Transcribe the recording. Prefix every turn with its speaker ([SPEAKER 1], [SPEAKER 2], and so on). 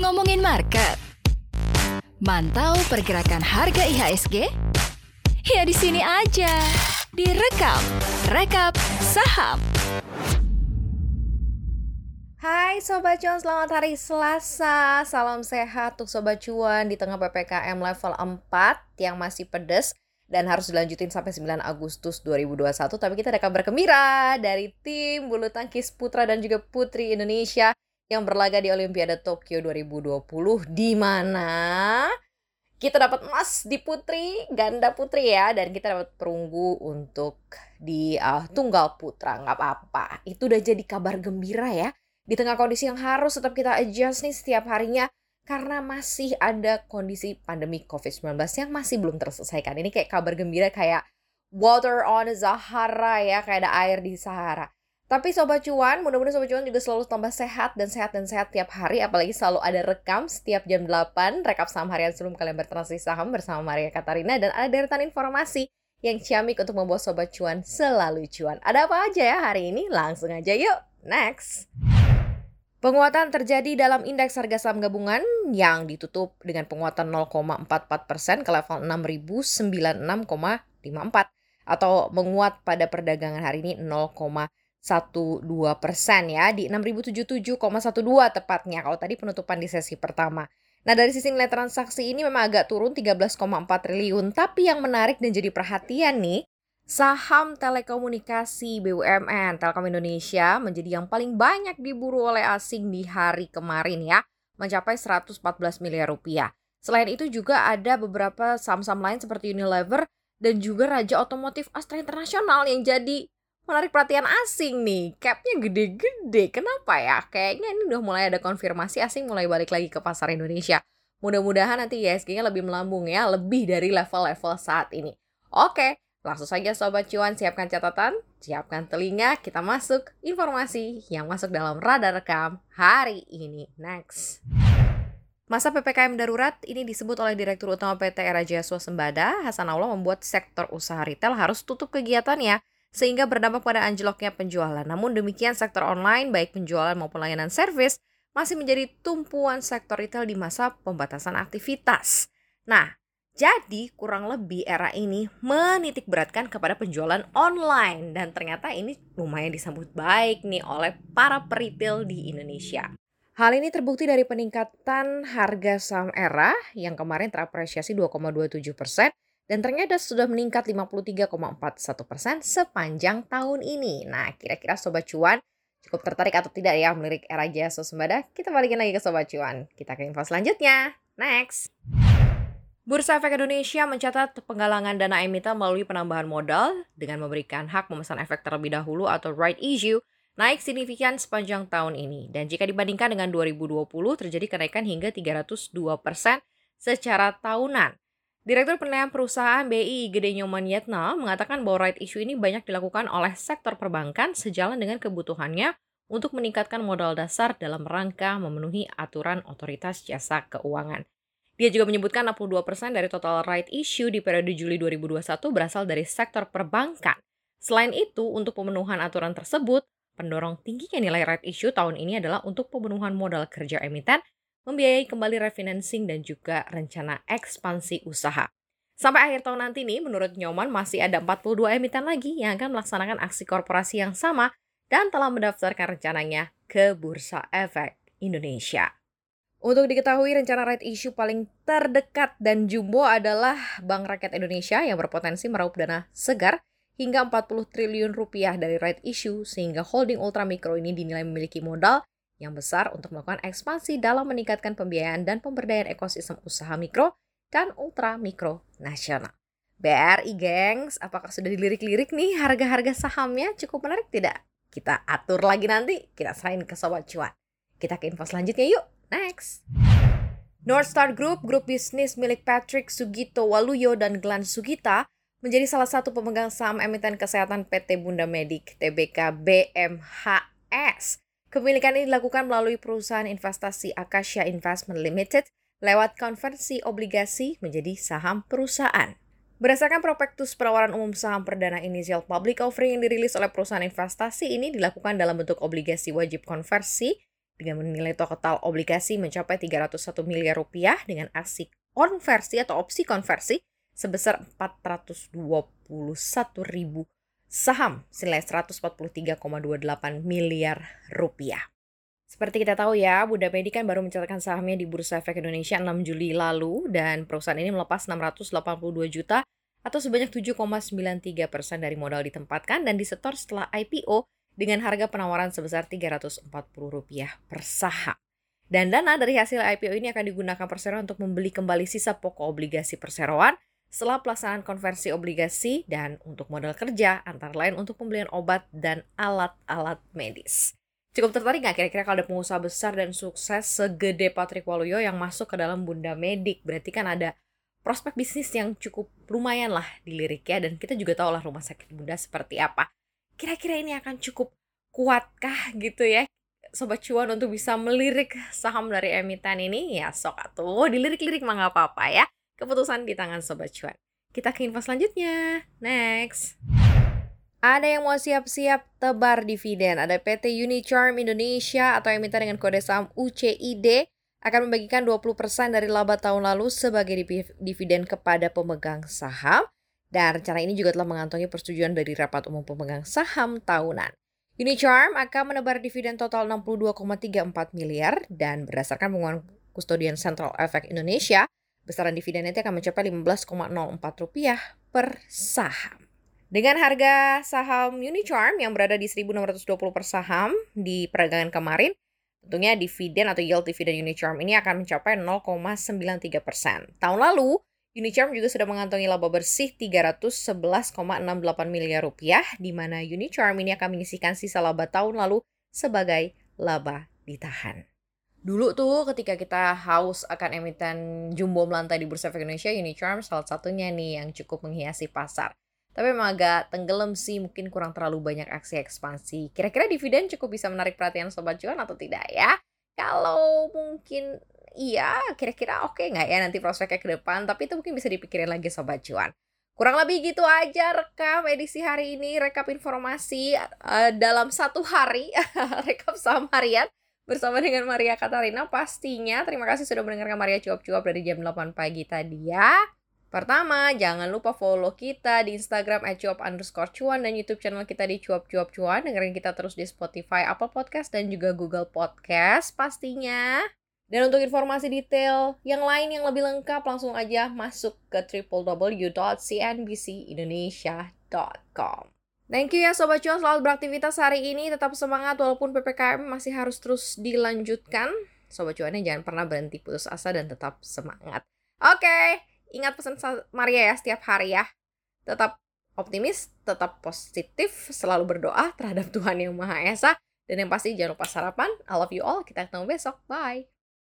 [SPEAKER 1] Ngomongin market. Mantau pergerakan harga IHSG? Ya di sini aja. Direkap, rekap saham.
[SPEAKER 2] Hai Sobat Cuan, selamat hari Selasa. Salam sehat untuk Sobat Cuan di tengah PPKM level 4 yang masih pedes dan harus dilanjutin sampai 9 Agustus 2021. Tapi kita ada kabar gembira dari tim bulu tangkis putra dan juga putri Indonesia yang berlaga di Olimpiade Tokyo 2020 di mana kita dapat emas di putri, ganda putri ya dan kita dapat perunggu untuk di uh, tunggal putra nggak apa-apa. Itu udah jadi kabar gembira ya di tengah kondisi yang harus tetap kita adjust nih setiap harinya karena masih ada kondisi pandemi COVID-19 yang masih belum terselesaikan. Ini kayak kabar gembira kayak water on Sahara ya, kayak ada air di Sahara. Tapi Sobat Cuan, mudah-mudahan Sobat Cuan juga selalu tambah sehat dan sehat dan sehat tiap hari. Apalagi selalu ada rekam setiap jam 8, rekap saham harian sebelum kalian bertransaksi saham bersama Maria Katarina. Dan ada deretan informasi yang ciamik untuk membuat Sobat Cuan selalu cuan. Ada apa aja ya hari ini? Langsung aja yuk, next! Penguatan terjadi dalam indeks harga saham gabungan yang ditutup dengan penguatan 0,44 persen ke level 6.096,54 atau menguat pada perdagangan hari ini 0,1 12 persen ya di 6.077,12 tepatnya kalau tadi penutupan di sesi pertama. Nah dari sisi nilai transaksi ini memang agak turun 13,4 triliun tapi yang menarik dan jadi perhatian nih saham telekomunikasi BUMN Telkom Indonesia menjadi yang paling banyak diburu oleh asing di hari kemarin ya mencapai 114 miliar rupiah. Selain itu juga ada beberapa saham-saham lain seperti Unilever dan juga Raja Otomotif Astra Internasional yang jadi menarik perhatian asing nih. Capnya gede-gede. Kenapa ya? Kayaknya ini udah mulai ada konfirmasi asing mulai balik lagi ke pasar Indonesia. Mudah-mudahan nanti ISG-nya lebih melambung ya, lebih dari level-level saat ini. Oke, langsung saja Sobat Cuan siapkan catatan, siapkan telinga, kita masuk informasi yang masuk dalam radar rekam hari ini. Next. Masa PPKM darurat ini disebut oleh Direktur Utama PT Era Jaya Swasembada, Hasan Allah membuat sektor usaha retail harus tutup kegiatannya sehingga berdampak pada anjloknya penjualan. Namun demikian sektor online baik penjualan maupun layanan servis masih menjadi tumpuan sektor retail di masa pembatasan aktivitas. Nah, jadi kurang lebih era ini menitik beratkan kepada penjualan online dan ternyata ini lumayan disambut baik nih oleh para peritel di Indonesia. Hal ini terbukti dari peningkatan harga saham era yang kemarin terapresiasi 2,27 persen dan ternyata sudah meningkat 53,41 persen sepanjang tahun ini. Nah, kira-kira Sobat Cuan cukup tertarik atau tidak ya melirik era jasa sembada? Kita balikin lagi ke Sobat Cuan. Kita ke info selanjutnya. Next. Bursa Efek Indonesia mencatat penggalangan dana emiten melalui penambahan modal dengan memberikan hak memesan efek terlebih dahulu atau right issue naik signifikan sepanjang tahun ini. Dan jika dibandingkan dengan 2020 terjadi kenaikan hingga 302% secara tahunan. Direktur Penilaian Perusahaan BI Gede Nyoman Yetna mengatakan bahwa right issue ini banyak dilakukan oleh sektor perbankan sejalan dengan kebutuhannya untuk meningkatkan modal dasar dalam rangka memenuhi aturan otoritas jasa keuangan. Dia juga menyebutkan 62% dari total right issue di periode Juli 2021 berasal dari sektor perbankan. Selain itu, untuk pemenuhan aturan tersebut, pendorong tingginya nilai right issue tahun ini adalah untuk pemenuhan modal kerja emiten membiayai kembali refinancing dan juga rencana ekspansi usaha. Sampai akhir tahun nanti nih, menurut Nyoman masih ada 42 emiten lagi yang akan melaksanakan aksi korporasi yang sama dan telah mendaftarkan rencananya ke Bursa Efek Indonesia. Untuk diketahui rencana right issue paling terdekat dan jumbo adalah Bank Rakyat Indonesia yang berpotensi meraup dana segar hingga 40 triliun rupiah dari right issue sehingga holding ultramikro ini dinilai memiliki modal yang besar untuk melakukan ekspansi dalam meningkatkan pembiayaan dan pemberdayaan ekosistem usaha mikro dan ultra mikro nasional. BRI gengs, apakah sudah dilirik-lirik nih harga-harga sahamnya cukup menarik tidak? Kita atur lagi nanti, kita serahin ke Sobat Cuan. Kita ke info selanjutnya yuk, next! North Star Group, grup bisnis milik Patrick Sugito Waluyo dan Glenn Sugita, menjadi salah satu pemegang saham emiten kesehatan PT Bunda Medik Tbk BMHS Kepemilikan ini dilakukan melalui perusahaan investasi Acacia Investment Limited lewat konversi obligasi menjadi saham perusahaan. Berdasarkan prospektus penawaran umum saham perdana inisial public offering yang dirilis oleh perusahaan investasi ini dilakukan dalam bentuk obligasi wajib konversi dengan nilai total obligasi mencapai 301 miliar rupiah dengan aksi konversi atau opsi konversi sebesar 421 ribu saham senilai 143,28 miliar rupiah. Seperti kita tahu ya, Bunda Medi kan baru mencatatkan sahamnya di Bursa Efek Indonesia 6 Juli lalu dan perusahaan ini melepas 682 juta atau sebanyak 7,93 persen dari modal ditempatkan dan disetor setelah IPO dengan harga penawaran sebesar Rp340 per saham. Dan dana dari hasil IPO ini akan digunakan perseroan untuk membeli kembali sisa pokok obligasi perseroan setelah pelaksanaan konversi obligasi dan untuk modal kerja antara lain untuk pembelian obat dan alat-alat medis. Cukup tertarik nggak kira-kira kalau ada pengusaha besar dan sukses segede Patrick Waluyo yang masuk ke dalam Bunda Medik? Berarti kan ada prospek bisnis yang cukup lumayan lah dilirik ya. Dan kita juga tahu lah rumah sakit Bunda seperti apa. Kira-kira ini akan cukup kuatkah gitu ya? Sobat cuan untuk bisa melirik saham dari emiten ini ya sok atuh dilirik-lirik mah nggak apa-apa ya. Keputusan di tangan Sobat cuan. Kita ke info selanjutnya. Next. Ada yang mau siap-siap tebar dividen. Ada PT Unicharm Indonesia atau emiten dengan kode saham UCID akan membagikan 20% dari laba tahun lalu sebagai dividen kepada pemegang saham. Dan rencana ini juga telah mengantongi persetujuan dari rapat umum pemegang saham tahunan. Unicharm akan menebar dividen total 62,34 miliar dan berdasarkan pengumuman kustodian Central Effect Indonesia, besaran dividen itu akan mencapai 15,04 rupiah per saham. Dengan harga saham Unicharm yang berada di 1.620 per saham di peragangan kemarin, tentunya dividen atau yield dividen Unicharm ini akan mencapai 0,93 persen. Tahun lalu, Unicharm juga sudah mengantongi laba bersih 311,68 miliar rupiah, di mana Unicharm ini akan menyisikan sisa laba tahun lalu sebagai laba ditahan. Dulu tuh ketika kita haus akan emiten jumbo melantai di Bursa Efek Indonesia, Unicharm salah satunya nih yang cukup menghiasi pasar. Tapi memang agak tenggelam sih, mungkin kurang terlalu banyak aksi ekspansi. Kira-kira dividen cukup bisa menarik perhatian Sobat Cuan atau tidak ya? Kalau mungkin iya, kira-kira oke okay nggak ya nanti prospeknya ke depan? Tapi itu mungkin bisa dipikirin lagi Sobat Cuan. Kurang lebih gitu aja rekam edisi hari ini, rekap informasi uh, dalam satu hari, rekap saham harian bersama dengan Maria Katarina pastinya. Terima kasih sudah mendengarkan Maria cuap-cuap dari jam 8 pagi tadi ya. Pertama, jangan lupa follow kita di Instagram @cuap underscore cuan dan YouTube channel kita di cuap cuap cuan. Dengerin kita terus di Spotify, Apple Podcast, dan juga Google Podcast pastinya. Dan untuk informasi detail yang lain yang lebih lengkap, langsung aja masuk ke www.cnbcindonesia.com. Thank you ya Sobat Cuan selamat beraktivitas hari ini. Tetap semangat walaupun PPKM masih harus terus dilanjutkan. Sobat Cuannya jangan pernah berhenti putus asa dan tetap semangat. Oke, okay. Ingat pesan Maria ya setiap hari ya. Tetap optimis, tetap positif, selalu berdoa terhadap Tuhan Yang Maha Esa. Dan yang pasti jangan lupa sarapan. I love you all. Kita ketemu besok. Bye.